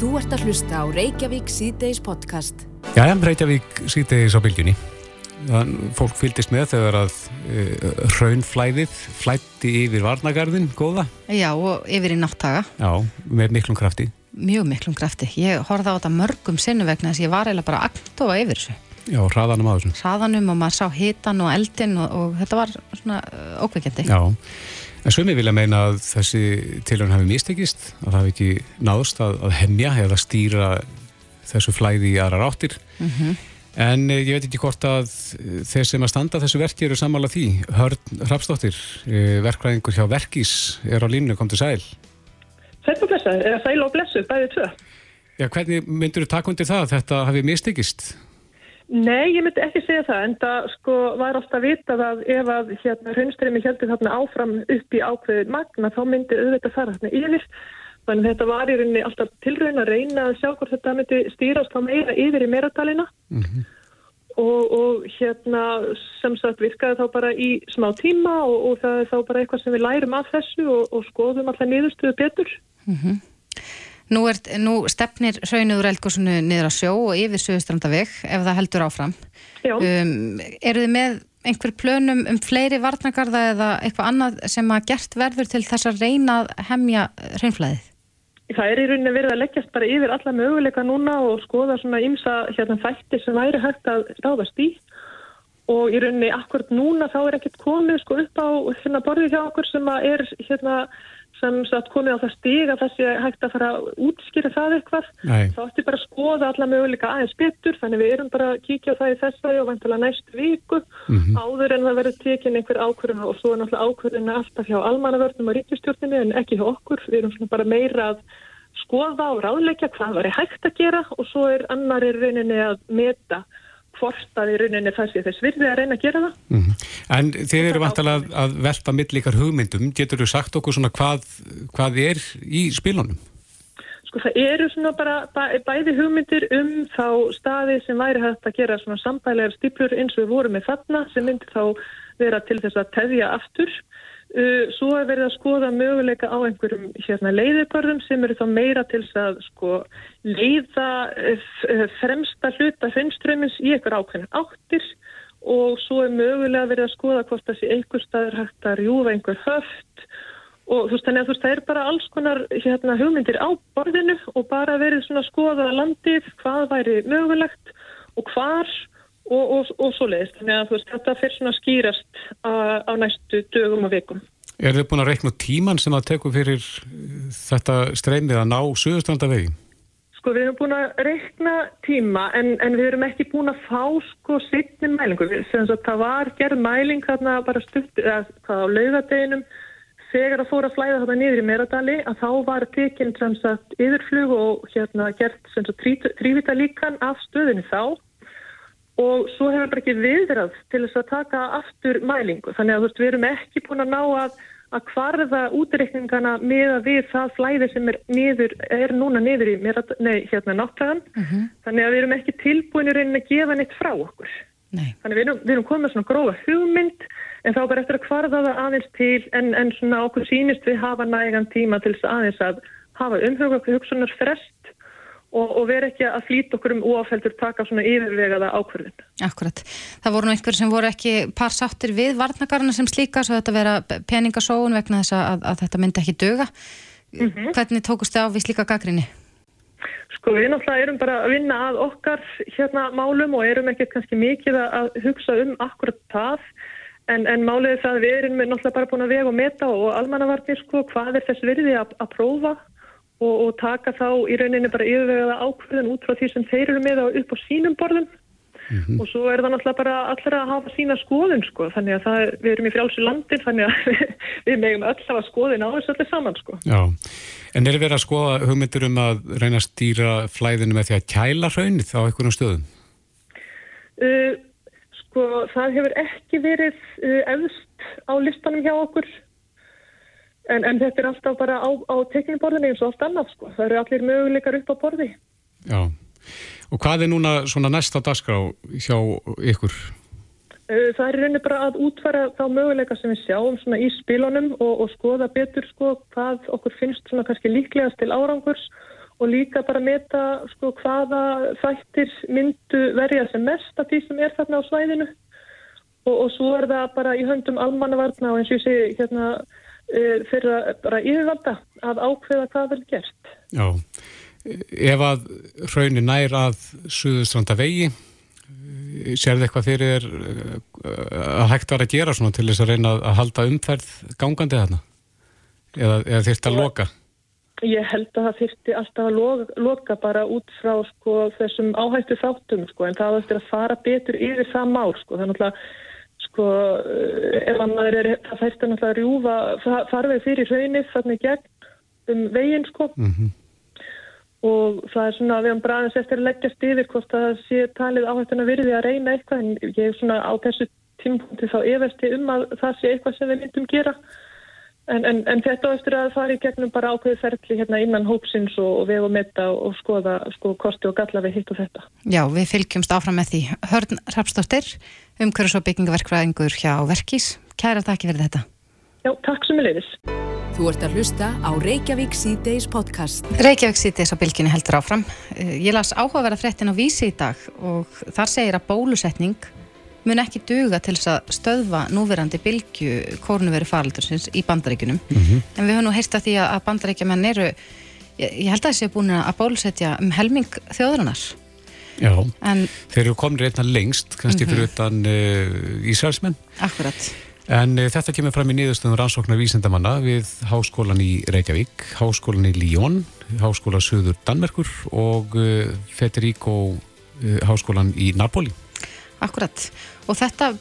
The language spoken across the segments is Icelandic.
Þú ert að hlusta á Reykjavík síðdeis podcast. Jæja, Reykjavík síðdeis á bylgjunni. Þann fólk fylgist með þegar að uh, raunflæðið flætti yfir varnagarðin, góða? Já, og yfir í náttaga. Já, með miklum krafti. Mjög miklum krafti. Ég horfði á þetta mörgum sinnu vegna þess að ég var eiginlega bara agntóa yfir þessu. Já, hraðanum á þessum. Hraðanum og maður sá hitan og eldin og, og þetta var svona uh, ókveikjandi. Já, en svömi vilja meina að þessi tilhörn hafi mistekist, að það hafi ekki náðust að, að hemja eða stýra þessu flæði í aðra ráttir. Mm En eh, ég veit ekki hvort að eh, þeir sem að standa þessu verki eru sammála því. Hörn Hrapsdóttir, eh, verkvæðingur hjá Verkís, er á línu, kom til sæl. Sæl og blessaður, eða sæl og blessuð, bæðið tvö. Já, hvernig myndur þú taka undir það að þetta hafi mistekist? Nei, ég myndi ekki segja það, en það sko var ofta vitað að ef að hérna raunstremi heldur þarna áfram upp í ákveðin magna, þá myndi auðvitað fara þarna yfir. Þannig þetta var í rauninni alltaf tilraun að reyna að sjá hvort þetta myndi stýrast á meira yfir í meradalina Mm -hmm. og, og hérna sem sagt virkaði þá bara í smá tíma og, og það er þá bara eitthvað sem við lærum af þessu og, og skoðum alltaf niðurstöðu betur. Nú, er, nú stefnir raunuður eldgóðsunu niður á sjó og yfir Suðustrandaveg ef það heldur áfram. Um, eru þið með einhver plönum um fleiri varnagarða eða eitthvað annað sem að gert verður til þess að reyna að hemja hreinflæðið? Það er í rauninni verið að leggjast bara yfir alla möguleika núna og skoða svona ymsa hérna þætti sem væri hægt að ráðast í og í rauninni akkurat núna þá er ekkert komið sko upp á hérna borðið hjá okkur sem að er hérna sem satt komið á það stig að þessi hægt að fara að útskýra það eitthvað. Nei. Þá ætti bara að skoða alla möguleika aðeins betur þannig við erum bara að kíkja það í þessari og vantilega næstu viku Mhm. áður en það verður tekin einhver ákvörðun og svo er náttúrulega ákvörðun alltaf hjá almannavörnum og ríkistjórninu en ekki hjá okkur. Við erum bara meira að skoða og ráðleikja hvað var hægt að gera og svo er annar í rauninni að meta hvort að í rauninni það sé þess virði að reyna að gera það. Mhm. En þið eru vantalega að, að velta millikar hugmyndum. Getur þú sagt okkur svona hvað, hvað er í spilunum? Sko það eru svona bara bæ, bæði hugmyndir um þá staði sem væri hægt að gera svona sambælegar stíplur eins og við vorum með þarna sem myndi þá vera til þess að teðja aftur. Uh, svo er verið að skoða möguleika á einhverjum hérna, leiðiparðum sem eru þá meira til að sko, leiða uh, fremsta hluta hreinströmmins í einhver ákveðin áttir. Og svo er mögulega verið að skoða hvort sé einhver staður hægt að rjúfa einhver höft. Og þú veist þannig að þú veist það er bara alls konar hérna, hugmyndir á borðinu og bara verið svona að skoða landið, hvað væri mögulegt og hvar og, og, og svo leiðist. Þannig að veist þetta fyrir svona skýrast á, næstu dögum og vikum. Er þið búin að reikna tíman sem það tekur fyrir uh, þetta streymið að ná Suðurstrandavegi? Sko við erum búin að reikna tíma en, en við erum ekki búin að fá sko sittni mælingu. Það var gerð mæling þarna bara stutt, eða hvað á laugadeginum þegar að fóra að flæða þarna niður í Meradali að þá var tekinn sem sagt yfirflug og hérna gert sem sagt þrývita líkan af stöðinu þá og svo hefur bara ekki viðrað til þess að taka aftur mælingu. Þannig að veist við erum ekki búin að ná að að hvarða útreikningana með að við það flæði sem er, niður, er núna niður í mér, nei, hérna náttúrulega. Þannig að við erum ekki tilbúin í rauninni að gefa neitt frá okkur. Nei. Þannig við erum, við erum komið svona grófa hugmynd en þá bara eftir að hvarða það aðeins til en, en svona okkur sýnist við hafa nægan tíma til þess aðeins að hafa umhuga hugsunar frest og, og vera ekki að flýta okkur um óafheldur taka svona yfirvegaða ákvörðin. Akkurat. Það voru nú einhver sem voru ekki par sáttir við varnagarna sem slíka svo þetta vera peningasóun vegna þess að, að þetta myndi ekki döga. Hvernig tókust þið á við slíka gaggrinni? Sko við náttúrulega erum bara að vinna að okkar hérna málum og erum ekkert kannski mikið að hugsa um akkurat það en, en málið er það að við erum náttúrulega bara búin að vega og meta og almannavarnir sko hvað er þess virði að, að prófa og, og taka þá í rauninni bara yfirvegaða ákveðin út frá því sem þeir eru með upp á sínum borðum. Og svo er það náttúrulega bara allra að hafa sína skoðun sko. Þannig að það, við erum í frjálsu landin þannig að við, megum öll hafa skoðin á þessu allir saman sko. Já, en er verið að skoða hugmyndir um að reyna að stýra flæðinu með því að kæla hraunið á einhvern stöðum? Uh, sko það hefur ekki verið uh, efst á listanum hjá okkur en, en þetta er alltaf bara á, á tekniborðinu eins og allt annað sko. Það eru allir möguleikar upp á borði. Já, og hvað er núna svona næsta dagskrá hjá ykkur? Það er rauninni bara að útfæra þá möguleika sem við sjáum svona í spilunum og, og skoða betur sko hvað okkur finnst svona kannski líklegast til árangurs og líka bara meta sko hvaða þættir myndu verja sem mest af því sem er þarna á svæðinu og, og svo er það bara í höndum almannavarna og eins og ég segi hérna fyrir að bara yfirvalda að ákveða hvað vel gert. Já, ef að raunin nær að Suðustranda vegi sér þið eitthvað fyrir að hægt var að gera svona til þess að reyna að halda umferð gangandi þarna eða, eða þurft að loka? Ég held að það þurfti alltaf að loka, loka bara út frá sko, þessum áhættu þáttum sko, en það þurfti að fara betur yfir það mál sko. það er náttúrulega sko, ef maður er það náttúrulega að rjúfa farveg fyrir hraunir þannig gegn um veginn sko mm -hmm. og það er svona að við hann aðeins eftir að leggjast yfir hvort það sé talið áhættuna virði að reyna eitthvað en ég er svona á þessu tímpunkti þá efasti um að það sé eitthvað sem við myndum gera En, en, en þetta eftir að fara í gegnum bara ákveðu ferli hérna innan hópsins og, og vega og metta og skoða sko kosti og galla við hitt og þetta. Já, við fylgjumst áfram með því. Hörn Rapsdóttir, umhverjus og byggingaverkfræðingur hjá Verkís. Kæra takki fyrir þetta. Já, takk sem er leiðis. Þú ert að hlusta á Reykjavík C-Days podcast. Reykjavík C-Days á bylginni heldur áfram. Eh, ég las áhugaverða fréttin á vísi í dag og þar segir að bólusetning mun ekki duga til þess að stöðva núverandi bylgu kórnuveri faraldursins í bandaríkunum mm -hmm. en við höfum nú heist að því að bandaríkjaman eru ég, ég held að þessi er búin að bólusetja um helming þjóðrunar Já, en, þeir eru komin reyna lengst kannski mm -hmm. fyrir utan uh, Ísraelsmenn. Akkurat En uh, þetta kemur fram í nýðustöðum rannsóknar vísendamanna við Háskólan í Reykjavík, Háskólan í Líón, Háskóla Suður Danmerkur og uh, Federico Háskólan í Napoli. Akkurat og þetta,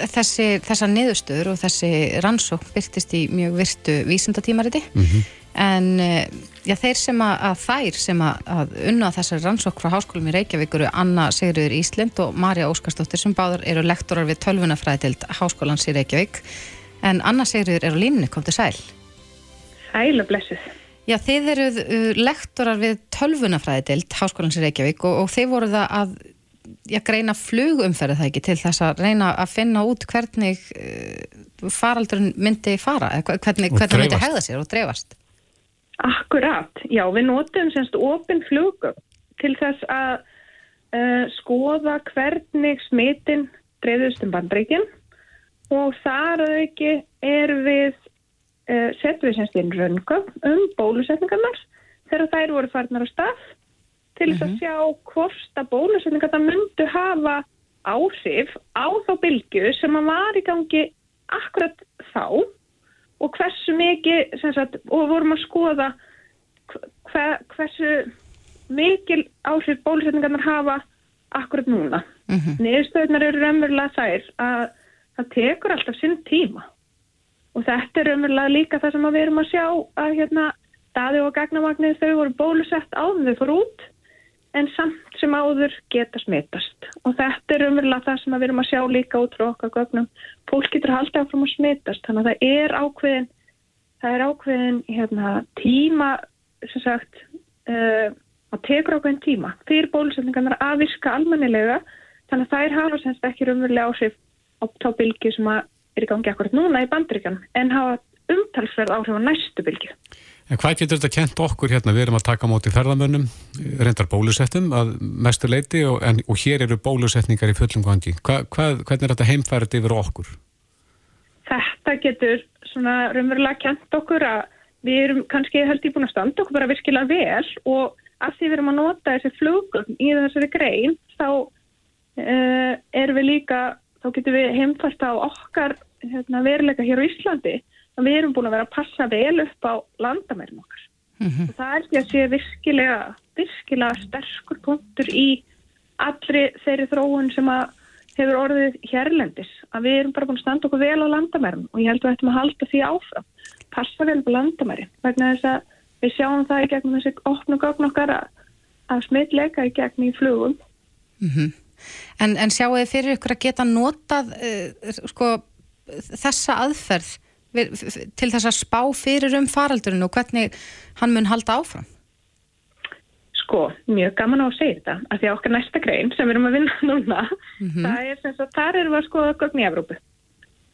þessi, þessa niðurstöður og þessi rannsók byrtist í mjög virtu vísindatímariti. Mm -hmm. En eh, já, þeir sem að, að þær sem að, að unna þessari rannsók frá háskólum í Reykjavík eru Anna Sigurður Íslind og Marja Óskarsdóttir sem báður eru lektorar við tölvunafræðild háskólans í Reykjavík. En Anna Sigurður er á línni, kom til sæl. Sæl og blessuð. Já, þeir eru uh, lektorar við tölvunafræðild háskólans í Reykjavík og, og þeir voru það að já, greina flugumferði það ekki til þess að reyna að finna út hvernig uh, faraldurinn myndi fara, hvernig, hvernig myndi hegða sér og dreifast. Akkurat, já, við notum semst ofinn flugum til þess að uh, skoða hvernig smitin dreifðust um bandreikin og þar að ekki er við uh, setjum við semst inn röngum um bólusetningarnar þegar þær voru farnar á stað til þess mm -hmm. að mhm. sjá hvort að bólusetninga það myndu hafa áhrif á þá bylgu sem að var í gangi akkurat þá og hversu mikið sagt, og vorum að skoða hver, hversu mikil áhrif bólusetningarnar hafa akkurat núna. Mm -hmm. Niðurstöðunar eru raunverulega þær að það tekur alltaf sinn tíma og þetta er raunverulega líka það sem við erum að sjá að hérna staði og gagnamagnir þau voru bólusett á þau fór út en samt sem áður geta smitast. Og þetta er umverulega það sem við erum að sjá líka út frá okkar gögnum. Fólk getur haldið áfram að smitast, þannig að það er ákveðin, það er ákveðin hérna, tíma, sem sagt, uh, að tekur ákveðin tíma fyrir bólusetningarnar að virka almennilega, þannig að þær hafa semst ekki umverulega áhrif á tóbilgi sem er í gangi akkurat núna í bandryggan, en hafa umtalsverð áhrif á næstu bylgi. En hvað getur þetta kent okkur hérna? Við erum að taka móti ferðamönnum, reyndar bólusettum að mestu leiti og, en, og hér eru bólusetningar í fullum gangi. Hva, hvað, hvernig er þetta heimfærið yfir okkur? Þetta getur svona raunverulega kent okkur að við erum kannski held í búin að standa okkur bara virkilega vel og að því við erum að nota þessi flugum í þessari grein þá uh, erum við líka, þá getur við heimfært á okkar hérna, veruleika hér á Íslandi að við erum búin að vera að passa vel upp á landamærum okkar. Mm -hmm. Það er því að sé virkilega, virkilega sterkur punktur í allri þeirri þróun sem að hefur orðið hérlendis. Að við erum bara búin að standa okkur vel á landamærum og ég held að við ættum að halda því áfram. Passa vel upp á landamæri. Vegna þess að við sjáum það í gegnum þessi opnu gögn okkar að, að smitleika í gegnum í flugum. Mm -hmm. En, en sjáu þið fyrir ykkur að geta notað uh, sko, þessa aðferð til þess að spá fyrir um faraldurinn og hvernig hann mun halda áfram? Sko, mjög gaman á að segja þetta af því að okkar næsta grein sem við erum að vinna núna mm -hmm. það er sem sagt, þar erum við að skoða gögn í Evrópu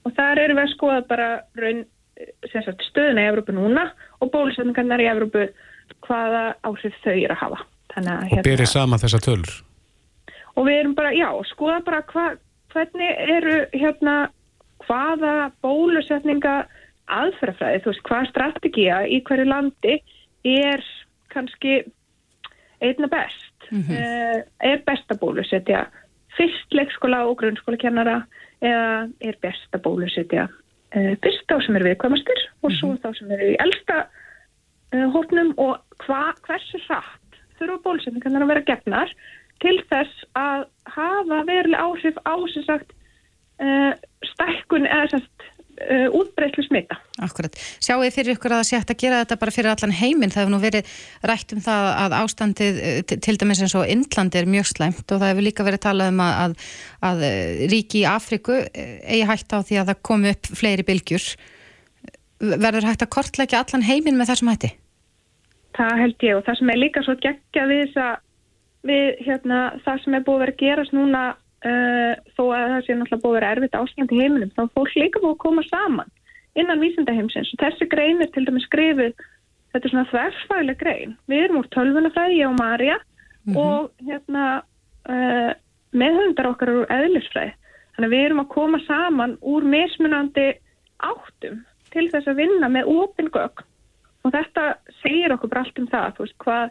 og þar erum við að skoða bara raun, sagt, stöðuna í Evrópu núna og bólusetningarnar í Evrópu hvaða áhrif þau eru að hafa. Þannig, og hérna, berið sama þessa tölur? Og við erum bara, já, skoða bara hva, hvernig eru hérna hvaða bólusetninga aðferðafræði, þú veist, hvaða strategía í hverju landi er kannski einna best. Mm -hmm. er besta bólusetja fyrst leikskóla og grunnskóla kennara eða er besta bólusetja uh, fyrst þá sem eru viðkvæmastir mm -hmm. og svo mhm. þá sem eru í elsta uh, hópnum og hva, hversu hratt þurfa bólusetningarnar að vera gegnar til þess að hafa veruleg áhrif á sem sagt stækkun eða sagt uh, útbreytlu smita. Akkurat. Sjáu þið fyrir ykkur að það sé hægt að gera þetta bara fyrir allan heiminn. Það hefur nú verið rætt um það að ástandið uh, til dæmis eins og Indlandi er mjög slæmt og það hefur líka verið talað um að, að, að uh, ríki í Afriku uh, eigi hægt á því að það komi upp fleiri bylgjur. Verður hægt að kortleika allan heiminn með þessum hætti? Það held ég og það sem er líka svo geggja við þess að við hérna það sem er búið að vera að gerast núna uh, þó að það sé náttúrulega búið að vera erfitt ástand í heiminum, þá fólk líka búið að koma saman innan vísindaheimsins og þessi grein er til dæmis skrifið þetta er svona þverfælega grein. Við erum úr tölvunafræði, ég og Marja mm -hmm. og hérna uh, meðhundar okkar úr eðlisfræði. Þannig að við erum að koma saman úr mismunandi áttum til þess að vinna með ópingögn og þetta segir okkur bara allt um það, þú veist, hvað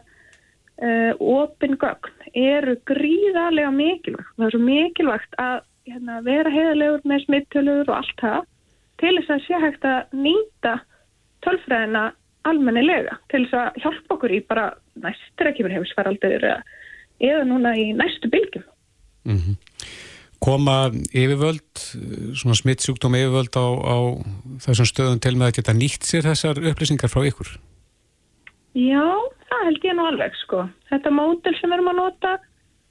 eh, opin gögn eru gríðarlega mikilvægt. Það er svo mikilvægt að hérna, vera heiðalegur með smittöluður og allt það til þess að sé hægt að nýta tölfræðina almennilega til þess að hjálpa okkur í bara næstur ekki verið hefisveraldur eða, eða núna í næstu bylgjum. Mm -hmm. Koma yfirvöld, svona smittsjúkdóm yfirvöld á, á þessum stöðum til með að geta nýtt sér þessar upplýsingar frá ykkur? Já, það held ég nú alveg sko. Þetta módel sem við erum að nota,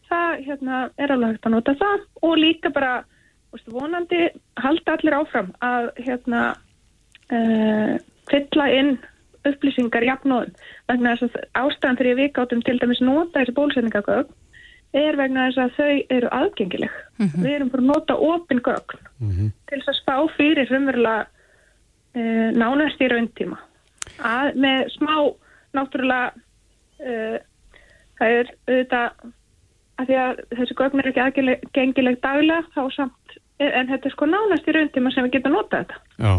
það hérna, er alveg hægt að nota það og líka bara veist, vonandi halda allir áfram að hérna, uh, fylla inn upplýsingar jafnóðum. Vegna þess að ástæðan fyrir við gátum til dæmis nota þessi bólusetningagögn er vegna þess að þau eru aðgengileg. Mm -hmm. Við erum bara að nota opin gögn mm -hmm. til þess að spá fyrir frumverulega uh, nánast í rauntíma. Að, með smá náttúrulega uh, það er auðvitað að því að þessi gögn er ekki aðgengileg daglega þá samt, en þetta er sko nánast í rauntíma sem við getum notað þetta. Já,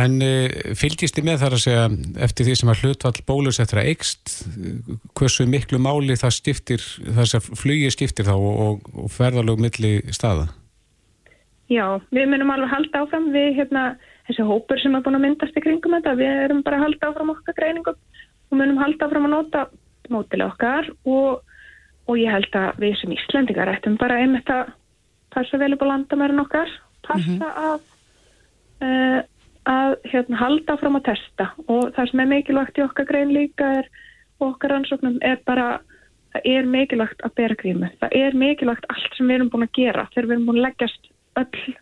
en uh, fylgist þið með þar að segja eftir því sem að hlutvall bólusettra eikst, hversu miklu máli það stiftir, þess að flugi skiptir þá og, og, og ferðalög milli staða? Já, við munum alveg halda áfram við hérna þessi hópur sem er búin að myndast í kringum þetta, við erum bara að halda áfram okkar greiningum og munum halda áfram að nota mótileg okkar og, og ég held að við sem Íslandingar ættum bara einmitt að passa vel upp á landamærin okkar, passa mm -hmm. að, uh, að hérna, halda áfram að testa. Og það sem er mikilvægt í okkar grein líka er, okkar ansóknum er bara það er mikilvægt að bera grími það er mikilvægt allt sem við erum búin að gera þegar við erum búin að leggjast öll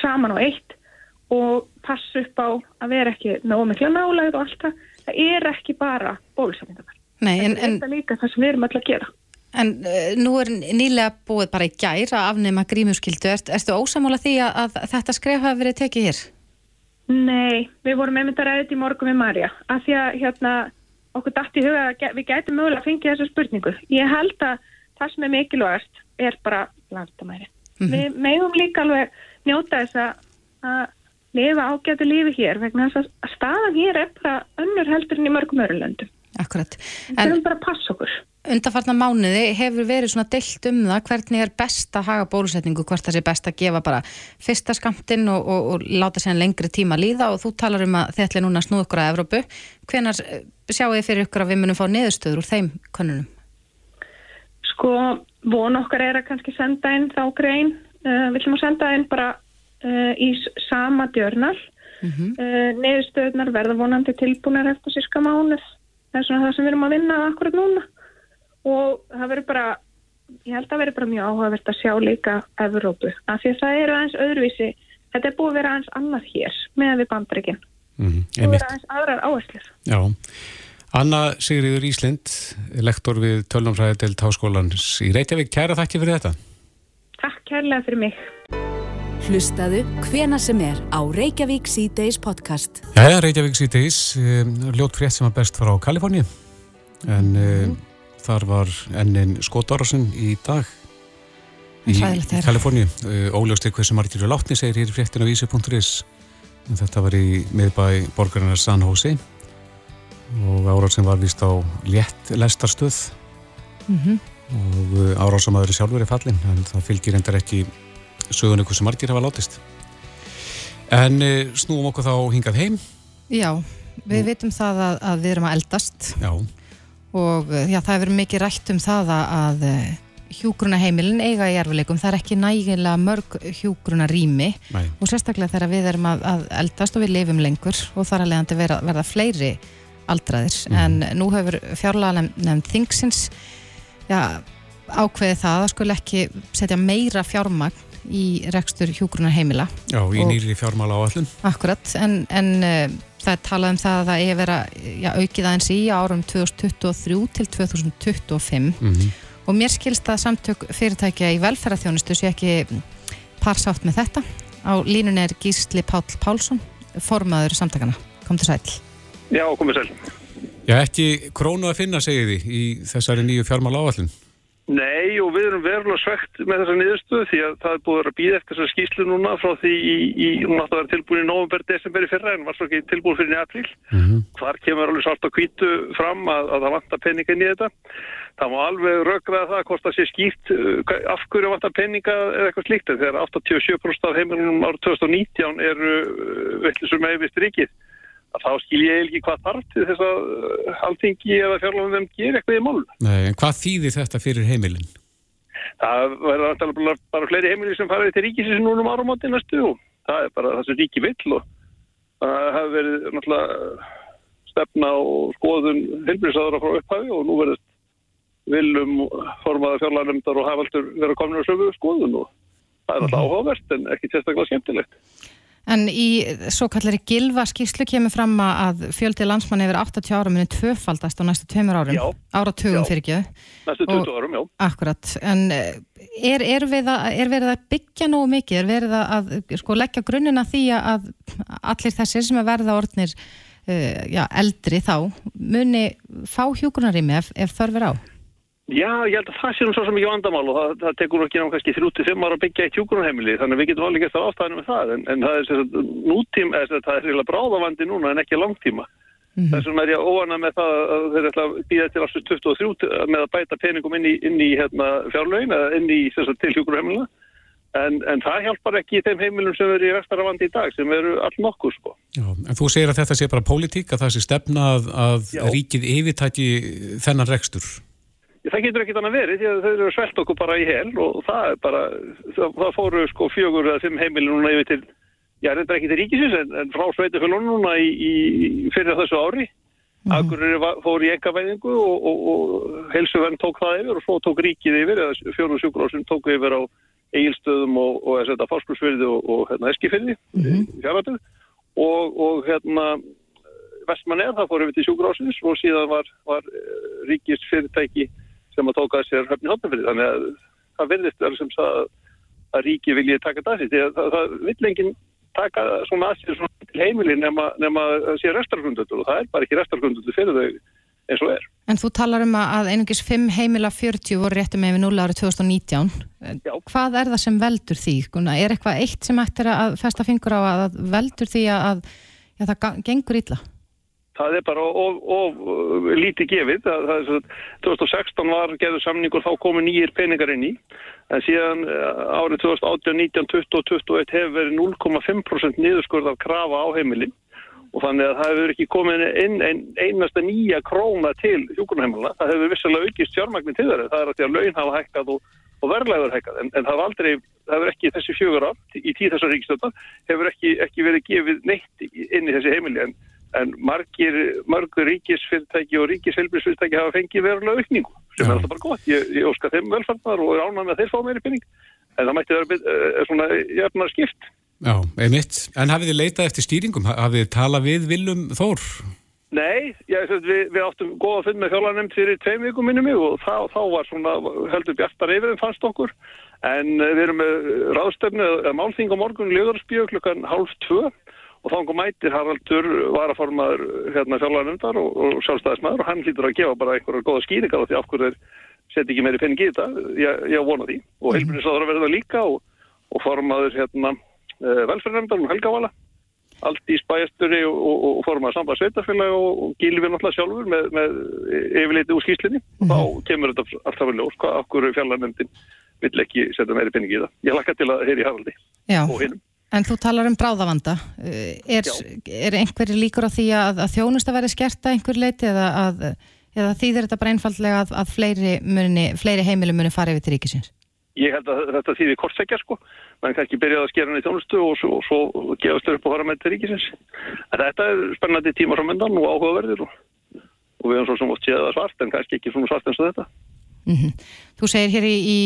saman á eitt og passa upp á að vera ekki með ómikla nálega og allt það það er ekki bara bólusetningar. Nei, en... en þetta er líka það sem við erum alltaf að gera. En uh, nú er nýlega búið bara í gær að afnema grímuskyldu. Er, erstu ósamála því að, að þetta skref hafi verið tekið hér? Nei, við vorum einmitt að ræða þetta í morgun með Marja. Af því að hérna, okkur dætt í huga að við gætum mögulega að fengja þessa spurningu. Ég held að það sem er mikilvægast er bara landamæri. Mm -hmm. Við meðum líka alveg njóta þess að lifa ágætu lífi hér vegna þess að staðan hér er bara önnur heldur en í mörgum örulöndum. Akkurat. En það er bara að passa okkur. Undarfarnar mánuði hefur verið svona deilt um það hvernig er best að haga bólusetningu, hvort það sé best að gefa bara fyrsta skamtinn og, og, og láta sér lengri tíma líða og þú talar um að þið ætli núna að snúða ykkur að Evrópu. Hvenar eh, sjáu þið fyrir ykkur að við munum fá niðurstöður úr þeim konunum? Sko, von okkar er að kannski senda inn þá grein. Uh, við ætlum að senda inn bara í sama djörnal mm -hmm. eh, neðustöðnar verða vonandi tilbúinir eftir síska mánuð. Það er svona það sem við erum að vinna akkurat núna. Og það verður bara ég held að það verður bara mjög áhugavert að sjá líka Evrópu, af því að það eru aðeins öðruvísi, þetta er búið að vera aðeins annað hér með við bandreikin mm -hmm. og vera aðeins aðrar áherslir Já, Anna Sigriður Íslind lektor við Tölnumfræði til Táskólans í Reykjavík, kæra þakki fyrir þetta. Takk kærlega fyrir mig Hlustaðu hvena sem er á Reykjavík C-Days podcast. Jæja, Reykjavík C-Days, um, ljót frétt sem að best fara á Kaliforni en um, þar var ennin skotárasinn í dag í, í Kaliforni. Uh, Óljóstir hversu margir eru látni, segir hér í fréttin á vísi.is þetta var í miðbæ borgarinnar San Jose og árásinn var vist á létt lestarstöð mm -hmm. og uh, árásamæður sjálfur er fallin en það fylgir endar ekki sögun ykkur sem margir hafa látist. En uh, snúum okkur þá hingað heim. Já, við og... vitum það að, að við erum að eldast. Já. og uh, já, það hefur mikið rætt um það að uh, hjúgrunaheimilin eiga í erfileikum, það er ekki nægilega mörg hjúgrunarými og sérstaklega þegar við erum að, að eldast og við lifum lengur og þar að leiðandi verða, verða fleiri aldraðir. Mm. en nú hefur fjárlega nefnd Thingsins já, ákveði það að skul ekki setja meira fjármagn í rekstur hjúgrunar heimila Já, í nýri fjármála áallun Akkurat, en, en uh, það er talað um það að það er vera já, aukið aðeins í árum 2023 til 2025 mm -hmm. og mér skilst að samtök fyrirtækja í velferðarþjónustu sé ekki parsátt með þetta á línun er Gísli Pál Pálsson formaður samtakana, kom til sæl Já, komið sæl. Já, ekki krónu að finna, segið því, í þessari nýju fjármál áallin? Nei, og við erum verulega svegt með þessa niðurstöðu því að það er búið að býða eftir þessa skýslu núna frá því í, í hún átti að vera tilbúin í november, desember í fyrra en var svo ekki tilbúin fyrir í april. Mm -hmm. Hvar kemur alveg svart á kvítu fram að, að það vantar penninga inn í þetta. Það má alveg rökraða það hvort það sé skýrt uh, af hverju vantar penninga eða eitthvað slíkt en þegar 87% af heimilunum árið 2019 eru uh, veitlisum með vist ríkið þá skil ég ekki hvað þarf til þess að uh, alþingi eða fjárlóðum þeim gerir eitthvað í mál. Nei, en hvað þýðir þetta fyrir heimilin? Það verður bara, bara fleiri heimilin sem farið til ríkisins núna um árum átti næstu og það er bara það sem ríki vill og það hefur verið náttúrulega stefna og skoðun heilbríðsáður frá upphafi og nú verður viljum formaða fjárlóðanemndar og hafaldur vera komin á sögu skoðun og það er alltaf mhm. áhugavert en ekki sérstaklega skemmtilegt. En í svo kallari gilva skýrslu kemur fram að fjöldi landsmann yfir 80 ára muni tvöfaldast á næstu tveimur árum, já, áratugum fyrir ekki. Næstu 20 árum, já. Akkurat, en eh, er, er, við að, er verið að byggja nógu mikið, er verið að sko, leggja grunnina því að allir þessir sem er verða orðnir uh, já, eldri þá muni fá hjúgrunarými ef, ef þörfur á? Já, ég held að það sé um svo sem ekki vandamál og það, það tekur ekki náttúrulega kannski 35 ára að byggja eitt hjúgrunheimili þannig að við getum alveg gert það ástæðinu með það en, en það er sér nútíma, eða það er reyna bráðavandi núna en ekki langtíma. Mm -hmm. Þess vegna er ég óana með það að þeir ætla að býða til alls 23 með að bæta peningum inn í, inn í hérna, fjárlögin eða inn í til hjúgrunheimilina en, en það hjálpar ekki í þeim heimilum sem eru í vestaravandi í dag sem eru all nokkur sko. Já, en þú segir að þetta sé bara pólitík að það sé stefnað að ríkið yfirtæki þennan rekstur? Það getur ekkit annað verið því að þau eru svelt okkur bara í hel og það er bara, það, það fóru sko fjögur eða fimm heimili núna yfir til, já reyndar ekki til ríkisins en, en frá sveitufölun núna í, í fyrir þessu ári. Mm -hmm. Akureyri fór í engavæðingu og, og, og helsuverðin tók það yfir og svo tók ríkið yfir eða fjóru sjúkurásum tók yfir á eigilstöðum og, og þess að fárskursverði og hérna eskifyrði, mm -hmm. fjárhættu og hérna vestmann er það fór yfir til sjúkurásins og síðan var, var ríkis fyrirtæki sem að tóka sér höfni hóttanfyrir þannig að það verðist að, að, að ríki vilja taka það því að það, það vill enginn taka svona aðsýr svona til heimili nema, nema að sé restargrundutur og það er bara ekki restargrundutur fyrir þau eins og er. En þú talar um að einungis 5 heimila 40 voru réttum með við 0 árið 2019. Já. Hvað er það sem veldur því? Er eitthvað eitt sem ættir að festa fingur á að veldur því að, að það gengur illa? Það er bara of, of, of lítið gefið. Það, það er, 2016 var geður samningur þá komu nýjir peningar inn í en síðan eh, árið 2018, 19, 20 og 21 hefur verið 0,5% niðurskurð af krafa á heimilin og þannig að það hefur ekki komið inn ein, einasta nýja króna til hjúkunarheimilina. Það hefur vissalega aukist fjármagnir til þeirra. Það er að því að laun hafa hækkað og, og verðlæður hækkað en, en það hefur aldrei, það hefur ekki þessi fjögur átt í tíð þessar ríkistöndar hefur ekki, ekki verið gefið neitt inn í þessi heimili en en margir, margur ríkisfyrirtæki og ríkishelbrisfyrirtæki hafa fengið verulega aukningu sem Já. er alltaf bara gott. Ég, ég óska þeim velfarnar og er ánað með þeir fá meiri pinning en það mætti vera uh, svona jöfnar skipt. Já, einmitt. En hafið þið leitað eftir stýringum? Hafið þið talað við Viljum Þór? Nei, ég, við, við áttum góða fund með þjólanemnd fyrir tveim vikum minnum mig og þá, þá var svona heldur bjartar yfir en fannst okkur en eh, við erum með ráðstöfnu að málþing á morgun Og þá kom mætir Haraldur var að formaður hérna þjólanemndar og, og sjálfstæðismæður og hann hlýtur að gefa bara einhverja góða skýringar á því af hverju þeir setja ekki meiri penning í þetta, ég, ég vona því og mhm. heilbjörnisáður að verða líka og, og formaður hérna eh, velferðarnemndar og helgavala allt í spæjasturi og, og, og formað samband sveitafélag og, við náttúrulega sjálfur með, með yfirleiti úr skýslinni og þá kemur þetta alltaf vel ljós hvað okkur fjallarnefndin vill ekki setja meiri peningi í það. Ég lakka til að heyri Haraldi og hinnum. En þú talar um bráðavanda. Er, er einhverju líkur á því að, að þjónust að vera skert að einhver leiti eða, að, eða þýðir þetta bara einfallega að, að fleiri, muni, fleiri heimilum muni fara yfir til ríkisins? Ég held að þetta þýðir kortsekja sko mann kannski byrjaði að skera hann í þjónustu og svo, og svo gefast þau upp og fara með til ríkisins. En þetta er spennandi tíma frá myndan og áhugaverðir og, og við erum svo sem oft séð að svart en kannski ekki svona svart eins og þetta. Mm -hmm. Þú segir hér í, í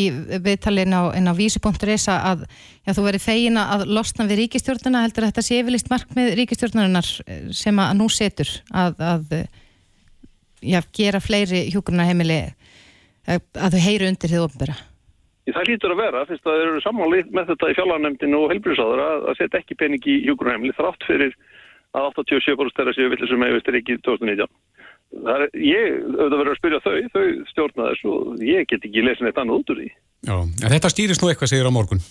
viðtalin á, á vísi.is að já, þú verið fegin að losna við ríkistjórnuna heldur þetta sé yfirlist markmið ríkistjórnunar sem að nú setur að, að já, gera fleiri hjúgrunarheimili að þau heyru undir því ofnbæra. Það lítur að vera, fyrst að þeir eru samanlýtt með þetta í fjallarnemndinu og helbriðsáður að, að setja ekki pening í hjúgrunheimli þrátt fyrir að 87% þeirra séu villisum með vistir ekki 2019. Er, ég, auðvitað verður að spyrja þau, þau stjórna þessu og ég get ekki lesin eitt annað út úr því. Já, en þetta stýrist nú eitthvað segir á morgun?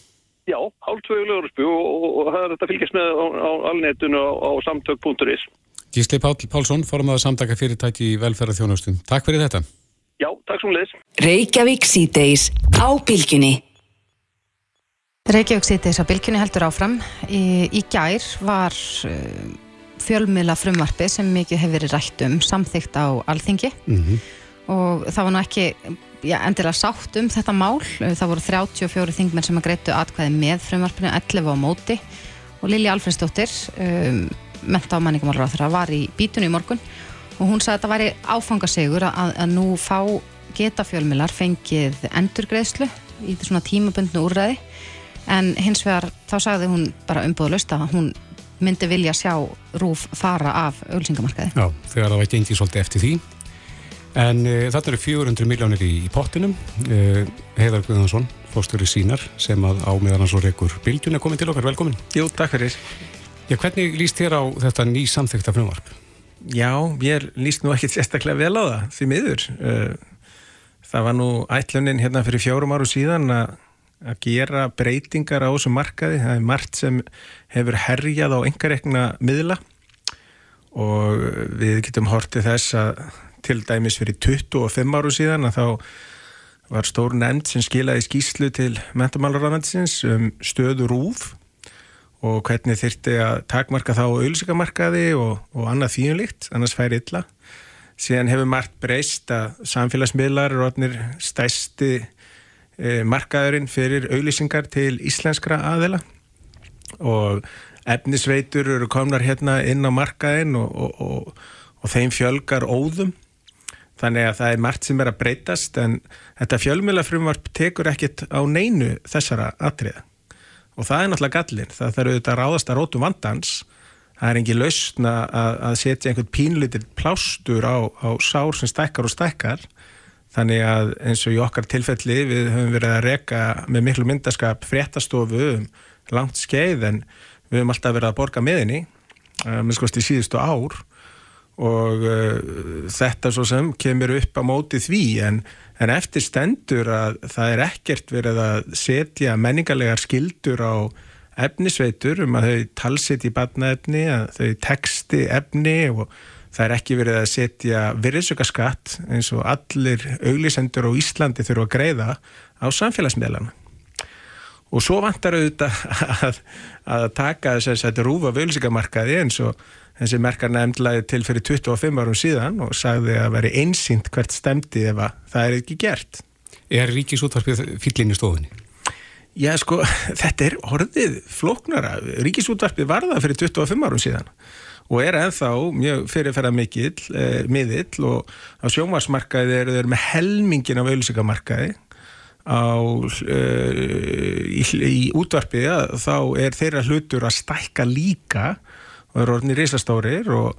Já, hálf tvögulegur spjú og, og, og það er þetta fylgjast með á, á alnetinu á, á samtök.is. Gísli Pál Pálsson, formað að samtaka fyrirtæki í velferðarþjónustum. Takk fyrir þetta. Já, takk svo leiðis. Reykjavík síðdeis á bylginni. Reykjavík síðdeis á bylginni heldur áfram. Í, í gær var uh, fjölmila frumvarfi sem mikið hefur verið rætt um samþygt á alþingi mm -hmm. og það var nú ekki já, endilega sátt um þetta mál. Það voru 34 þingmenn sem að greitu atkvæði með frumvarfinu, 11 á móti og Lili Alfredsdóttir, um, menta á manningamálur á þeirra, var í bítunni í morgun og hún sagði að þetta væri áfangasegur að, að nú fá geta fjölmilar fengið endurgreðslu í svona tímabundnu úrræði en hins vegar þá sagði hún bara umbúðalust að hún myndi vilja sjá rúf fara af ölsingamarkaði. Já, þegar það var gengið svolítið eftir því en uh, þetta eru 400 miljónir í, í pottinum uh, Heiðar Guðansson, fórstöru sínar sem að á meðan hans og rekur bildjun er komin til okkar, velkomin. Jú, takk fyrir. Já, hvernig líst þér á þetta ný samþykta frumvarp? Já, ég líst nú ekki sérstaklega vel á það, því miður. Eh, það var nú ætlunin hérna fyrir fjórum áru síðan að gera breytingar á þessu markaði. Það er margt sem hefur herjað á engarekna miðla og við getum hortið þess að til dæmis fyrir 25 áru síðan að þá var stór nefnd sem skilaði skýslu til mentamálarraðvendsins um stöður úf og hvernig þyrti að takmarka þá auðvilsingamarkaði og, og annað þýjumlíkt, annars færi illa. Síðan hefur margt breyst að samfélagsmiðlar er orðnir stæsti markaðurinn fyrir auðvilsingar til íslenskra aðela og efnisveitur eru komnar hérna inn á markaðin og, og, og þeim fjölgar óðum. Þannig að það er margt sem er að breytast en þetta fjölmjölafrumvarp tekur ekkit á neinu þessara atriða. Og það er náttúrulega gallin, það þarf auðvitað að ráðast að rótum vandans. Það er engi lausna að, að setja einhvern pínlitir plástur á, á sár sem stækkar og stækkar þannig að eins og í okkar tilfelli við höfum verið að reka með miklu myndaskap fréttastofu um langt skeið en við höfum alltaf verið að borga meðinni með skoðst í síðustu ár. Og uh, þetta svo sem kemur upp á móti því en, en eftir stendur að það er ekkert verið að setja menningarlegar skildur á efnisveitur um að þau talsiti í badnaefni, að þau texti efni og það er ekki verið að setja virðsökaskatt eins og allir auglisendur á Íslandi þurfa að greiða á samfélagsmiðlana. Og svo vantar auðvitað að, að taka þess að rúfa völsikamarkaði eins og þessi merkar nefndlaði til fyrir 25 árum síðan og sagði að veri einsýnt hvert stemdi ef það er ekki gert. Er ríkisútvarpið fyllin í stofunni? Já sko, þetta er orðið flóknara. Ríkisútvarpið var það fyrir 25 árum síðan og er ennþá mjög fyrirferða mikill, eh, miðill og á sjómasmarkaði eru þeir með helmingin af auðvilsingamarkaði á, eh, í, í útvarpið þá er þeirra hlutur að stækka líka og eru orðinni reysastórir og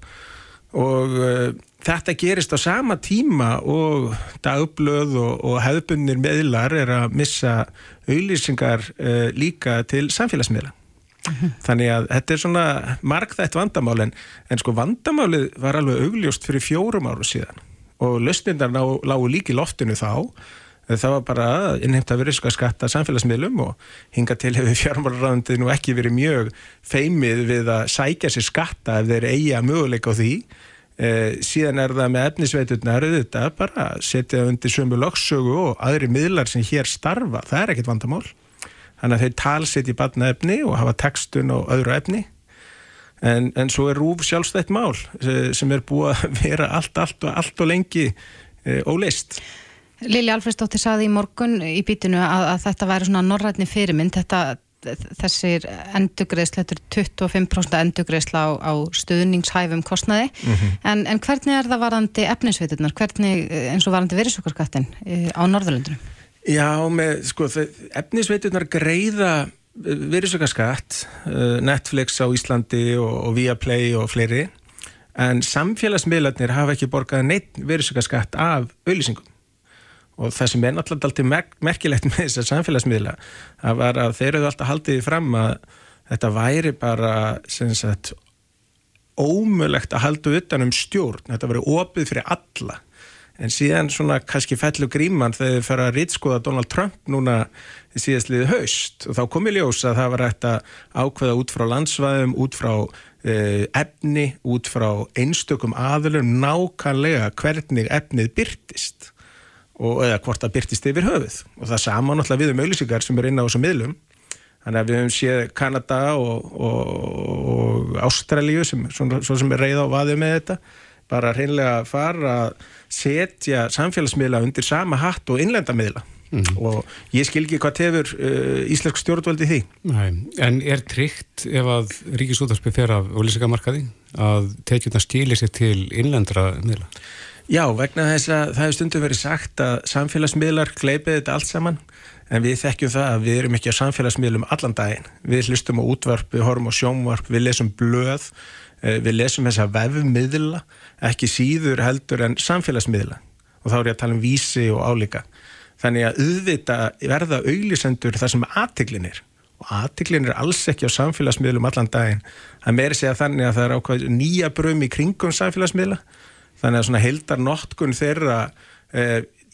og uh, þetta gerist á sama tíma og dagblöð og, og hefðbundir meðlar er að missa auðlýsingar uh, líka til samfélagsmiðla. Þannig að þetta er svona markþætt vandamál en, en sko vandamálið var alveg augljóst fyrir fjórum áru síðan. Og löstnindar lágu líki loftinu þá. Það var bara innheimt að vera skatta samfélagsmiðlum og hinga til hefur fjármálaráðandi nú ekki verið mjög feimið við að sækja sér skatta ef þeir eiga möguleika á því. Eh, síðan er það með efnisveiturnar þetta bara setja undir sömu lögsögu og aðri miðlar sem hér starfa, það er ekkit vandamál þannig að þeir talsitt í batna efni og hafa textun og öðru efni. En, en svo er rúf sjálfstætt mál eh, sem er búið að vera allt, allt og allt og lengi e, ólist Lili Alfredsdóttir saði í morgun í bítinu að, að þetta væri svona norrætni fyrirmynd. Þetta, þessir endugreðsla, þetta er 25% endugreðsla á, á stuðningshæfum kostnaði, mm -hmm. en, en hvernig er það varandi efninsveiturnar, hvernig eins og varandi virðsókarskattin eh, á Norðurlundunum? Já, með, sko, efnisveiturnar greiða eh, virðsökkaskatt, eh, Netflix á Íslandi og, og Viaplay og fleiri, en samfélagsmiðlarnir hafa ekki borgað neitt virðsökkaskatt af auðlýsingum. Og það sem er náttúrulega alltaf mer merkilegt með þessar samfélagsmiðla, það var að þeir eru alltaf haldið fram að þetta væri bara, sem sagt, ómulegt að halda utan um stjórn, þetta væri opið fyrir alla en síðan svona kannski fellu gríman þegar þið fara að rýtskoða Donald Trump núna í síðastliði haust. Og þá komi ljós að það var hægt að ákveða út frá landsvæðum, út frá eh, efni, út frá einstökum aðlum nákvæmlega hvernig efnið byrtist og eða hvort það byrtist yfir höfuð. Og það sama náttúrulega við um auðlýsingar sem er inn á þessu miðlum. Þannig að við hefum séð Kanada og, og, og Ástralíu sem, sem er reyð á vaðið með þetta bara hreinlega fara að setja samfélagsmiðla undir sama hatt og innlendamiðla mm -hmm. og ég skil ekki hvað tefur uh, íslensk stjórnvöldi því. Nei, en er tryggt ef að Ríkisútarsby fer af ólísikamarkaði að tekjuna skilir sér til innlendra miðla? Já, vegna þess að það hefur stundum verið sagt að samfélagsmiðlar gleipið þetta allt saman en við þekkjum það að við erum ekki á samfélagsmiðlum allan daginn. Við hlustum á útvarp, við horfum á sjónvarp, við lesum blöð Eh, við lesum þessa vefmiðla ekki síður heldur en samfélagsmiðla. Og þá er ég að tala um vísi og álíka. Þannig að auðvita verða auglisendur þar sem aðtiklin er. Og aðtiklin er alls ekki á samfélagsmiðlum allan daginn. Það meiri segja þannig að það er ákvað nýja brum í kringum samfélagsmiðla. Þannig að svona heldar notkun þeirra e,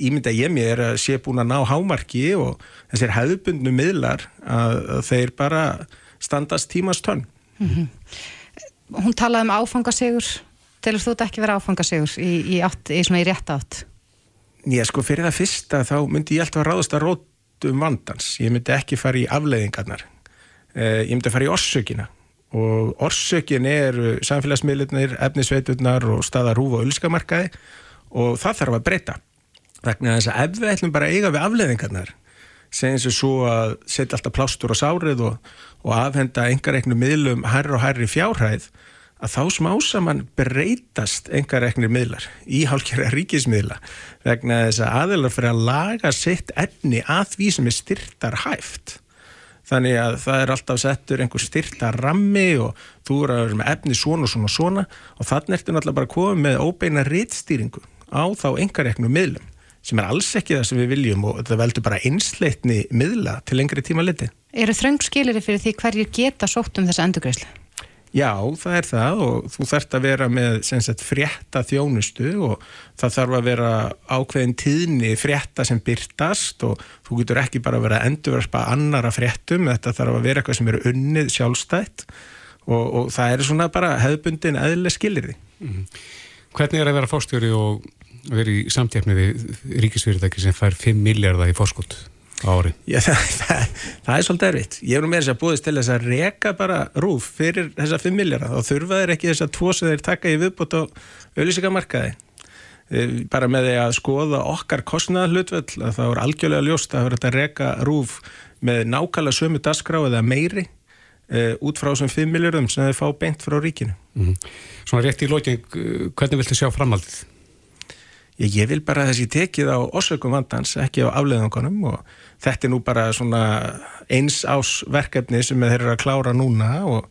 ímynda ég mér að sé búin að ná hámarki og þessir hefðbundnu miðlar að, að þeir bara standast tímast tönn. Mm -hmm hún talaði um áfangasegur telur þú þetta ekki vera áfangasegur í, í, átt, í í rétt átt? Já sko fyrir það fyrsta þá myndi ég alltaf að ráðast að rót um vandans. Ég myndi ekki fara í afleiðingarnar. Eh, ég myndi að fara í orsökina. Og orsökin er samfélagsmiðlunir, efnisveiturnar og staðarúf og ölskamarkaði og það þarf að breyta. Vegna þess að ef við ætlum bara að eiga við afleiðingarnar segjum sem svo að setja alltaf plástur á sárið og, og afhenda engareiknum miðlum herri og herri fjárhæð að þá smá saman breytast engareiknir miðlar í hálkjara ríkismiðla vegna þess að aðelar fyrir að laga sitt efni að því sem er styrtar hæft þannig að það er alltaf settur einhver styrta rammi og þú eru að vera með efni svona og svona og svona og þannig ertu náttúrulega bara að koma með óbeina réttstýringu á þá engareiknum miðlum sem er alls ekki það sem við viljum og það veldur bara einsleitni miðla til lengri tíma liti. Eru þröng skilir fyrir því hverjir geta sótt um þessa endurgreyslu? Já, það er það og þú þarfst að vera með sagt, frétta þjónustu og það þarf að vera ákveðin tíðni frétta sem byrtast og þú getur ekki bara að vera að endurverfa annara fréttum, þetta þarf að vera eitthvað sem eru unnið sjálfstætt og, og það er svona bara hefðbundin eðlega skilir því. Mm -hmm. Hvernig er að vera fórstjóri og verið í samtjafni við ríkisfyrirtæki sem fær 5 miljardar í fórskott á ári? Já, það, það, það er svolítið erfitt. Ég er nú með þess að búðist til þess að reka bara rúf fyrir þessa 5 miljardar. Þá þurfa þeir ekki þess að tvo sem þeir taka í viðbútt á auðvísikamarkaði. E, bara með því að skoða okkar kostnaðallutvöld að það voru algjörlega ljóst að voru að reka rúf með nákvæmlega sömu dasgrá eða meiri e, út frá þessum 5 miljardum sem þeir fá beint frá ríkinu. Mm -hmm. Svona rétt í lóking, hvernig viltu sjá framhaldið? Ég, ég vil bara þessi tekið á orsökum vandans, ekki á afleðangunum og þetta er nú bara svona eins ásverkefni sem þeir eru að klára núna og,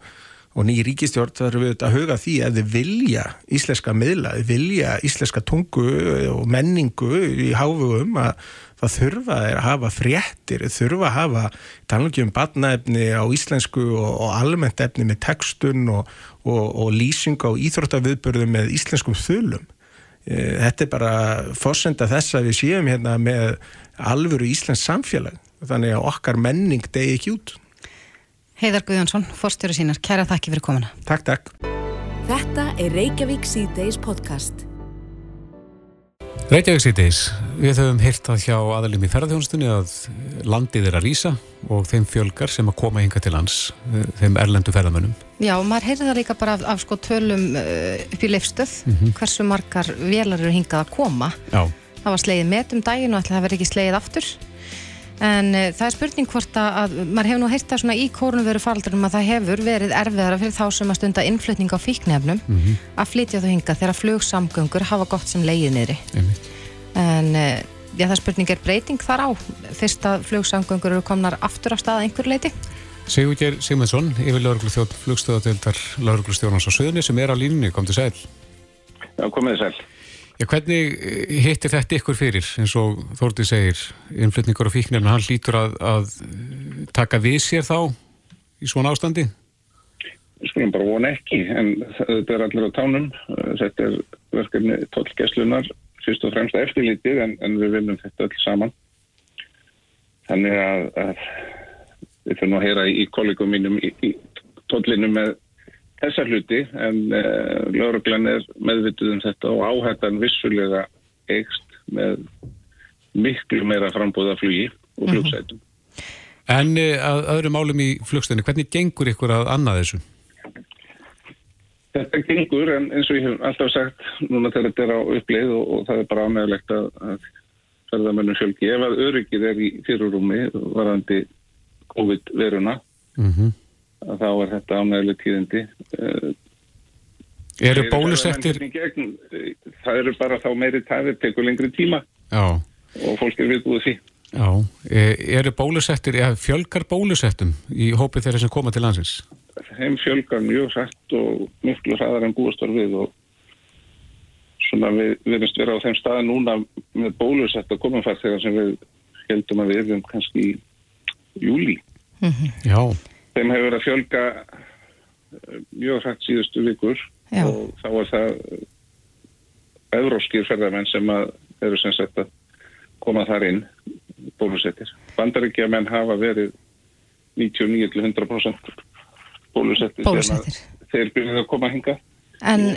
og ný ríkistjórn þarf við að huga því að þið vilja íslenska miðla, þið vilja íslenska tungu og menningu í háfugum að það þurfa að hafa fréttir, þurfa að hafa talangið um badnaefni á íslensku og, og almennt efni með textun og, og, og lýsing á íþróttaviðbörðum með íslenskum þulum. Eh, þetta er bara fórsenda þess að við séum hérna með alvöru íslensk samfélag þannig að okkar menning degi ekki út. Heiðar Guðjónsson, fórstjóri sínar, kæra þakki fyrir komuna. Takk, takk. Þetta er Reykjavík C-Days podcast. Reykjavík síðdeis, við höfum heyrt að hjá aðalim í ferðarþjónustunni að landið er að rýsa og þeim fjölgar sem að koma hinga til lands, eh, þeim erlendu ferðarmönnum. Já, maður heyrði það líka bara af, af sko tölum uh, upp í leifstöð, hversu margar velar eru hingað að koma. Já, Það var slegið met um daginn og ætla það verði ekki slegið aftur. En uh, það er spurning hvort að, að maður hefur nú heyrt það svona í kórnveru faraldunum að það hefur verið erfiðara fyrir þá sem að stunda innflutning á fíknefnum að flytja þau hinga þegar flugsamgöngur hafa gott sem leiðið niðri. En uh, já, það er spurning er breyting þar á fyrst að flugsamgöngur eru komnar aftur á stað að einhver leiti. Sigurger Sigmundsson, yfir lauruglu þjótt flugstöðadeildar lauruglu stjórnans á Suðunni sem er á línunni, kom til sæl. Já, komið sæl. Já, hvernig eh, hittir þetta ykkur fyrir, eins og Þórti segir, innflutningur og fíknirna, hann lítur að, að taka við sér þá í svona ástandi? Skulum bara vona ekki, en þetta er allir á tánum. Þetta er verkefni tollgæslunar, fyrst og fremst eftirlítið, en, en við viljum þetta öll saman. Þannig að, að við fyrir að heyra í kollegum mínum í, í tollinu með þessa hluti, en uh, lauruglan er meðvituð um þetta og áhættan vissulega eikst með miklu meira frambúða flugi og flugsætum. En eh, að öðrum málum í flugstöðinni, hvernig gengur ykkur að annað þessu? Þetta gengur en eins og ég hef alltaf sagt núna þegar þetta er á uppleið og, og það er bara ánægilegt að, að ferðamennum fjölgi. Ef að öryggið er í fyrirrúmi varandi COVID-veruna Mm að þá er þetta ánægileg tíðindi. Eh, Eru bólusettir? eh, Það eru bara þá meiri tæfið, tekur lengri tíma Já, og fólk er viðbúið því. já. Eh, Eru bólusettir, eða fjölgar bólusettum í hópi þeirra sem koma til landsins? Þeim fjölgar mjög sætt og miklu hraðar en búast var við og svona við verðumst vera á þeim staði núna með bólusett að koma fært þegar sem við heldum að við erum kannski í júli. Já, Þeim hefur verið að fjölga eh, mjög hrætt síðustu vikur Já. og þá er það evróskir ferðarmenn sem að eru sem sagt að koma þar inn bólusettir. Bandaríkja menn hafa verið 99-100% bólusettir Bólusettir. þeir byrjuð að koma hinga. En,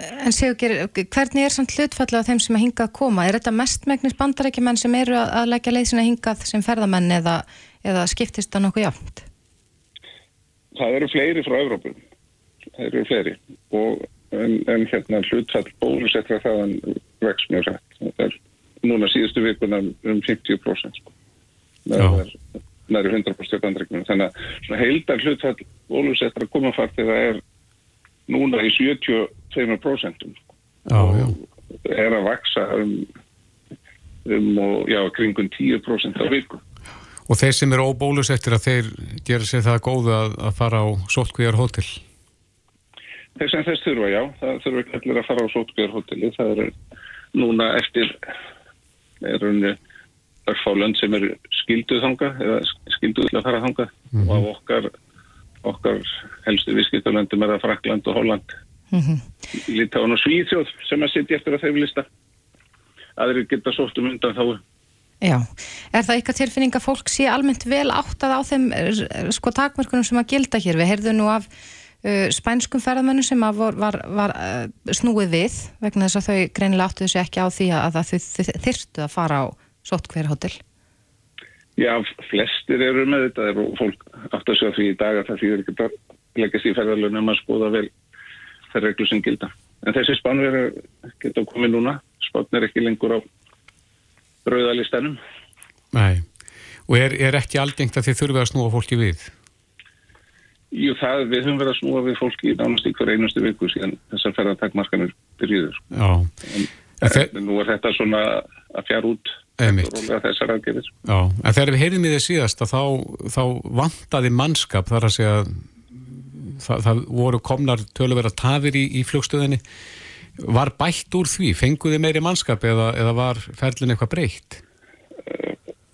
en Sigur, hvernig er samt hlutfallið á þeim sem að hingað koma? Er þetta mestmægnis bandarækjumenn sem eru að, að leggja leið sinna hingað sem ferðamenn eða, eða skiptist það nokkuð jáfnt? Það eru fleiri frá Evrópu. Það eru fleiri og en, en hérna hlutfall bólusettra þaðan vex mjög. Það er núna síðustu vikuna um 50% sko. Já. Það er næri 100% bandreiknum. Þannig að svona heildar hlutfall bólusettra komafartiða er núna í 72% já, já. er að vaksa um, um og, já, kringum 10% á viku. Og þeir sem eru óbólusettir að þeir gera sér það góðu að, að fara á sótkvíjar hótel? Þeir sem þess þurfa, já, það þurfa ekki allir að fara á sótbjörnhotelli. Það eru núna eftir er unni örfálönd sem eru skilduð þanga eða skilduð til að fara þanga og af okkar, okkar helstu viðskiptalöndum er að Frakland og Holland, Mm Litáin og Svíþjóð sem að sitja eftir að þeim lista. Aðrir geta sótt um undan þá. Já, er það ykkar tilfinning að fólk sé almennt vel áttað á þeim eh, sko takmörkunum sem að gilda hér? Við heyrðum nú af uh, spænskum ferðamönnum sem að var, var, var uh, snúið við vegna þess að þau greinilega áttuðu sig ekki á því að, að þau þyrftu að fara á sótt hótel. Já, flestir eru með þetta og fólk átt að segja því í dag að það þýðir ekki að leggast í ferðarlunum að skoða vel þær reglur sem gilda. En þessi spánverður geta komið núna. Spán er ekki lengur á rauðalistanum. Nei. Og er, er ekki algengt að þið þurfið að snúa fólki við? Jú, það, við höfum verið að snúa við fólki nánast í hver einustu viku síðan þessar ferðartakmarkanir byrjuður. Já. En, þe En nú er þetta svona að fjara út rólega þessar aðgerðir. já. en þegar við heyrðum í þið síðast að þá, þá vantaði mannskap þar að segja það, það voru komnar töluvera tafir í, í flugstöðinni var bætt úr því, fenguði meiri mannskap eða, eða var ferlin eitthvað breytt?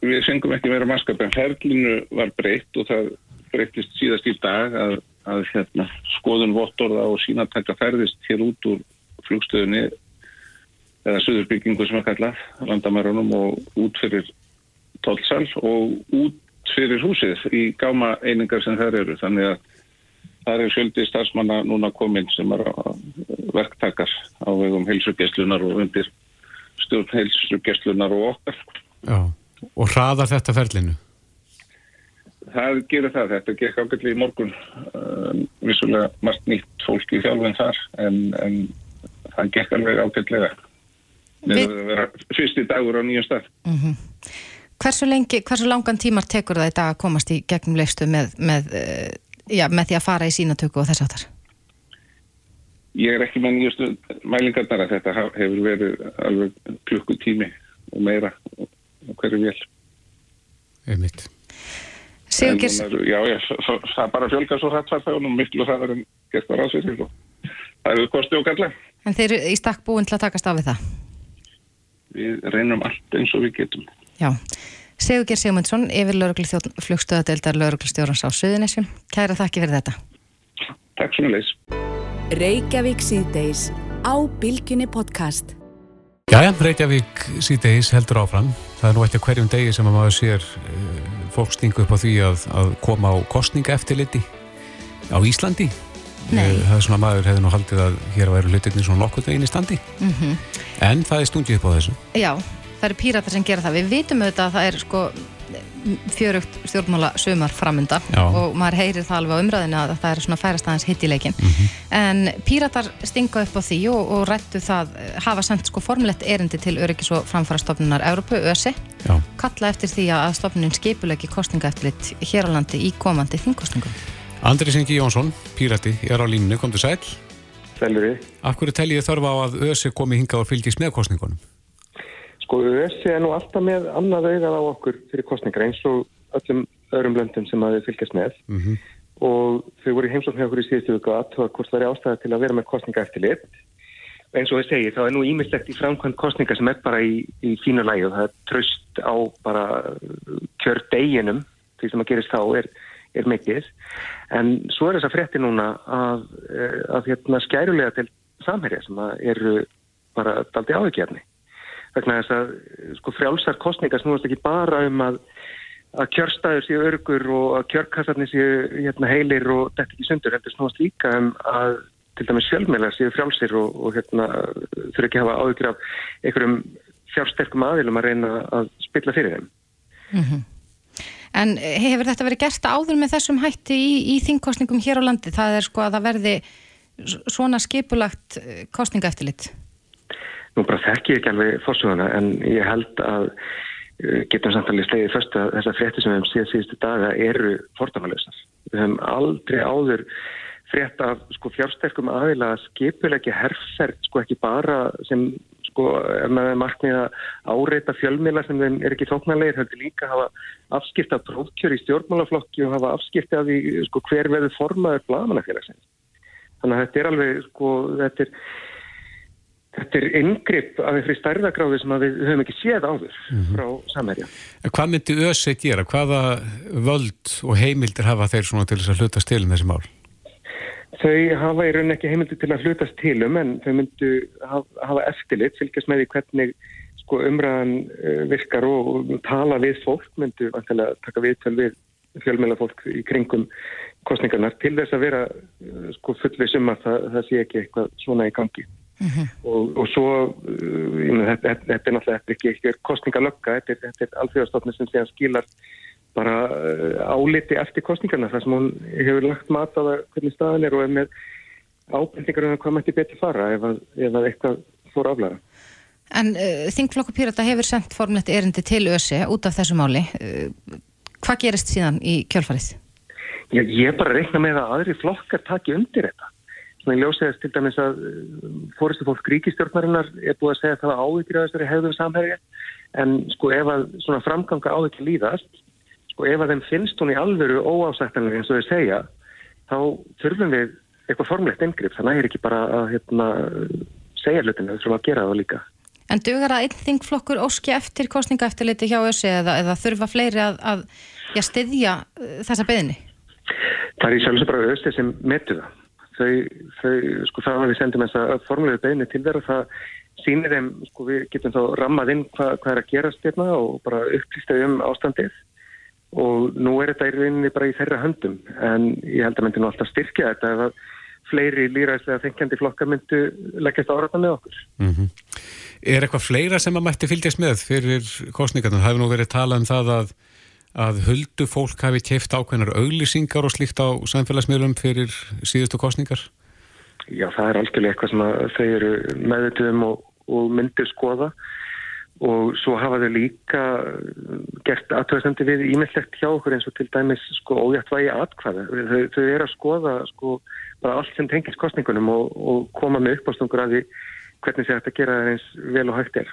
Við fengum ekki meira mannskap en ferlinu var breytt og það breyttist síðast í dag að, að hérna, skoðun vottorða og sínatækka ferðist hér út úr flugstöðinni eða söðurbyggingu sem að kalla landamærunum og út fyrir tólsal og út fyrir húsið í gáma einingar sem þær eru. Þannig að það er sjöldi starfsmanna núna komin sem er verktakar á vegum heilsugjastlunar og undir stjórn heilsugjastlunar og okkar. Já, og hraðar þetta ferlinu? Það gerir það. Þetta gekk ágætli í morgun. Uh, vissulega margt nýtt fólk í þjálfinn þar en, en það gekk alveg ágætlega. Við... Það vera fyrsti dagur á nýjum stað. Mm -hmm. Hversu lengi, hversu langan tímar tekur það í dag að komast í gegnum leifstu með, með, uh, já, með því að fara í sínatöku og þess aftar? Ég er ekki með nýjastu mælingarnar að þetta hefur verið alveg klukkutími og meira og hverju vel. Einmitt. Sigurgers... Já, já, það bara fjölgar svo hrættfærfæðunum miklu hræðar en gert var ásveitir og það hefur kosti og galla. En þeir eru í stakk búin til að takast af við það? Við reynum allt eins og við getum. Já. Sigurger Sigmundsson, yfir lauruglu flugstöðadeildar lauruglustjórans á Suðunisjum. Kæra þakki fyrir þetta. Takk mjög leys. Reykjavík síðdeis á Bilginni podcast. Jæja, Reykjavík síðdeis heldur áfram. Það er nú eftir hverjum degi sem að maður sér uh, fólk stingu upp á því að, að koma á kostninga eftirliti á Íslandi. Nei. Uh, það er svona maður hefði nú haldið að hér væri hlutinni svona nokkuð veginn í standi. Mm -hmm. En það er stungið upp á þessu. Já, það eru píratar sem gera það. Við vitum auðvitað að það er sko fjörugt stjórnmála sömar framönda og maður heyrir það alveg á umræðinu að það er svona færast aðeins hitt í leikin en píratar stinga upp á því og, og rættu það, hafa sendt sko formlegt erindi til öryggis og framfarastofnunar Európu, ÖSI, Já. kalla eftir því að stofnunin skipulegi kostningaeftilit hér á landi í komandi þingkostningum Andri Sengi Jónsson, pírati, er á línu, kom til sæl. Sælur við. Af hverju tel ég þörfa á að ÖSI komi hingað og fylgjast með kostningunum? Sko ÖSI er nú alltaf með annað augað á okkur fyrir kostningar eins og öllum öðrum löndum sem að við fylgjast með Mm -hmm. og þau voru í heimsókn hjá okkur í síðustu vöku að tóa hvort það er ástæða til að vera með kostninga eftir lit. Eins og ég segi, þá er nú ímislegt í framkvæmt kostninga sem er bara í, í fínu lægi og það er tröst á bara kjör deginum, því sem að gerist þá er, er mikið. En svo er þess að frétti núna að, eh, að hérna skærulega til samherja sem að eru bara daldi áhugjefni vegna þess að sko, frjálsar kostningar snúast ekki bara um að, að kjörstæður séu örgur og að kjörkassarnir séu hérna, heilir og þetta ekki sundur, þetta snúast líka um að til dæmis fjölmjölar séu frjálsir og, og hérna, þurfa ekki að hafa áhyggjur af einhverjum fjársterkum aðilum að reyna að spilla fyrir þeim. En hefur þetta verið gert áður með þessum hætti í, í þingkostningum hér á landi? Það er sko að það verði svona skipulagt eh, kostningaeftirlit? Nú bara þekki ég ekki alveg fórsugana en ég held að uh, getum samtalið slegið fyrst að þessar frétti sem við hefum síðan síðustu daga eru fordæmalösar. Við hefum aldrei áður frétt af sko, fjársterkum aðila að skipulegja herrferð sko ekki bara sem sko er með markmið að áreita fjölmiðla sem þeim er ekki þóknarlegir, heldur líka að hafa afskipta prófkjör í stjórnmálaflokki og hafa afskipta af því sko hver verður formaður blagamannafélagsins. Þannig að þetta er alveg sko, þetta er Þetta er yngripp af einhverju stærðagráði sem við höfum ekki séð áður frá samherja. En Hvað myndi ÖSI gera? Hvaða völd og heimildir hafa þeir svona til þess að hluta stil með þessi mál? Þau hafa í rauninni ekki heimildi til að hlutast tilum en þau myndu hafa, eftirlit, fylgjast með því hvernig sko, umræðan uh, virkar og, tala við fólk, myndu vantilega taka viðtöl við fjölmjöla fólk í kringum kostningarnar til þess að vera uh, sko, fullið sum að það, það sé ekki eitthvað svona í gangi. Og, og svo uh, þetta, þetta, þetta er náttúrulega er ekki eitthvað kostningalögga, þetta er, þetta er alþjóðastofnir sem síðan skilar bara uh, áliti eftir kostningarna þar sem hún hefur lagt mat á það hvernig staðan er og er með ábendingar um hvað mætti betur fara ef að, ef að eitthvað fór aflæra. En uh, þingflokku pírata hefur sendt formlegt erindi til ÖSI út af þessu máli. Uh, hvað gerist síðan í kjölfarið? Ég, ég bara reikna með að aðri flokkar taki undir þetta. Svona ég ljósið þess til dæmis að fóristu fólk ríkistjórnarinnar er búið að segja að það áhyggjur af þessari hefðum samherja en sko ef að svona framganga áhyggjur líðast sko ef að þeim finnst hún í alvöru óásættanlega eins og þau segja þá þurfum við eitthvað formlegt yngripp, það nægir ekki bara að hérna, segja hlutinu, þurfum að gera það líka. En dugar að einn þingflokkur óski eftir kostningaeftirliti hjá össi eða, eða þurfa fleiri að, að já, styðja uh, þessa beðinni? Það er í sjálfsög bara össi sem metu það. Þau, þau, sko það að við sendum þessa formlegu beðinni til þeirra, það sýnir þeim, sko við getum þá rammað inn hvað, hvað er að gerast hérna og bara upplýsta um ástandið og nú er þetta í rauninni bara í þeirra höndum en ég held að myndi nú alltaf styrkja þetta ef að fleiri líræðslega þengjandi flokkar myndu leggjast áræðan með okkur. Mm -hmm. Er eitthvað fleira sem að mætti fylgjast með fyrir kostningarna? Það hefur nú verið talað um það að, að höldu fólk hafi kæft ákveðnar auglýsingar og slíkt á samfélagsmiðlum fyrir síðustu kostningar? Já, það er algjörlega eitthvað sem þau eru meðutum og, og myndir skoða og svo hafa þau líka gert aðtöðasendi við ímyndlegt hjá okkur eins og til dæmis sko ójætt vægi atkvæða. Þau, þau eru að skoða sko bara allt sem tengis kostningunum og, og koma með uppástungur að því hvernig sé þetta að gera það eins vel og hægt er.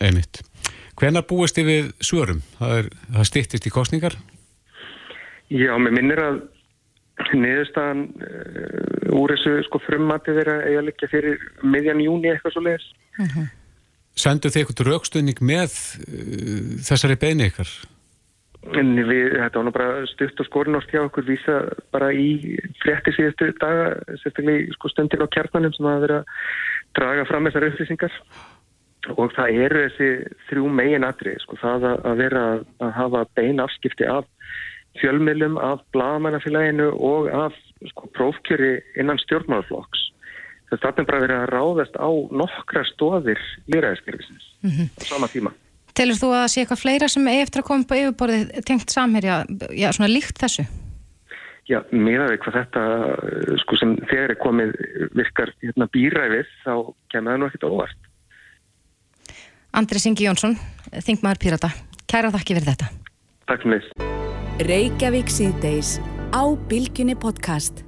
Einmitt. Hvenar búist þið við svörum? Það, er, það stýttist í kostningar? Já, mér minnir að niðurstaðan uh, úr þessu sko frummati þeirra eiga líka fyrir miðjan júni eitthvað svo leiðis. Uh -huh. Sendu þið eitthvað raukstunning með uh, þessari beini ykkar? En við, þetta var nú bara stutt og skornort hjá okkur vísa bara í frétti síðustu daga, sérstaklega sko stundir á kjarnanum sem hafa verið að draga fram þessar upplýsingar og það eru þessi þrjú megin atrið, sko það að vera að hafa bein afskipti af fjölmiðlum, af blagamannafélaginu og af sko prófkjöri innan stjórnmálaflokks. Það er bara verið að ráðast á nokkra stóðir líraðiskerfisins mm -hmm. á sama tíma. Telur þú að sé eitthvað fleira sem eftir að koma på yfirborðið tengt samherja, já svona líkt þessu? Já, meðan við hvað þetta, sko sem þegar er komið virkar hérna býræfið, þá kemur það nú ekkit óvart. Andri Singi Jónsson, Þingmaður Pírata, kæra þakki fyrir þetta. Takk fyrir. Reykjavík síðdeis á Bilginni podcast.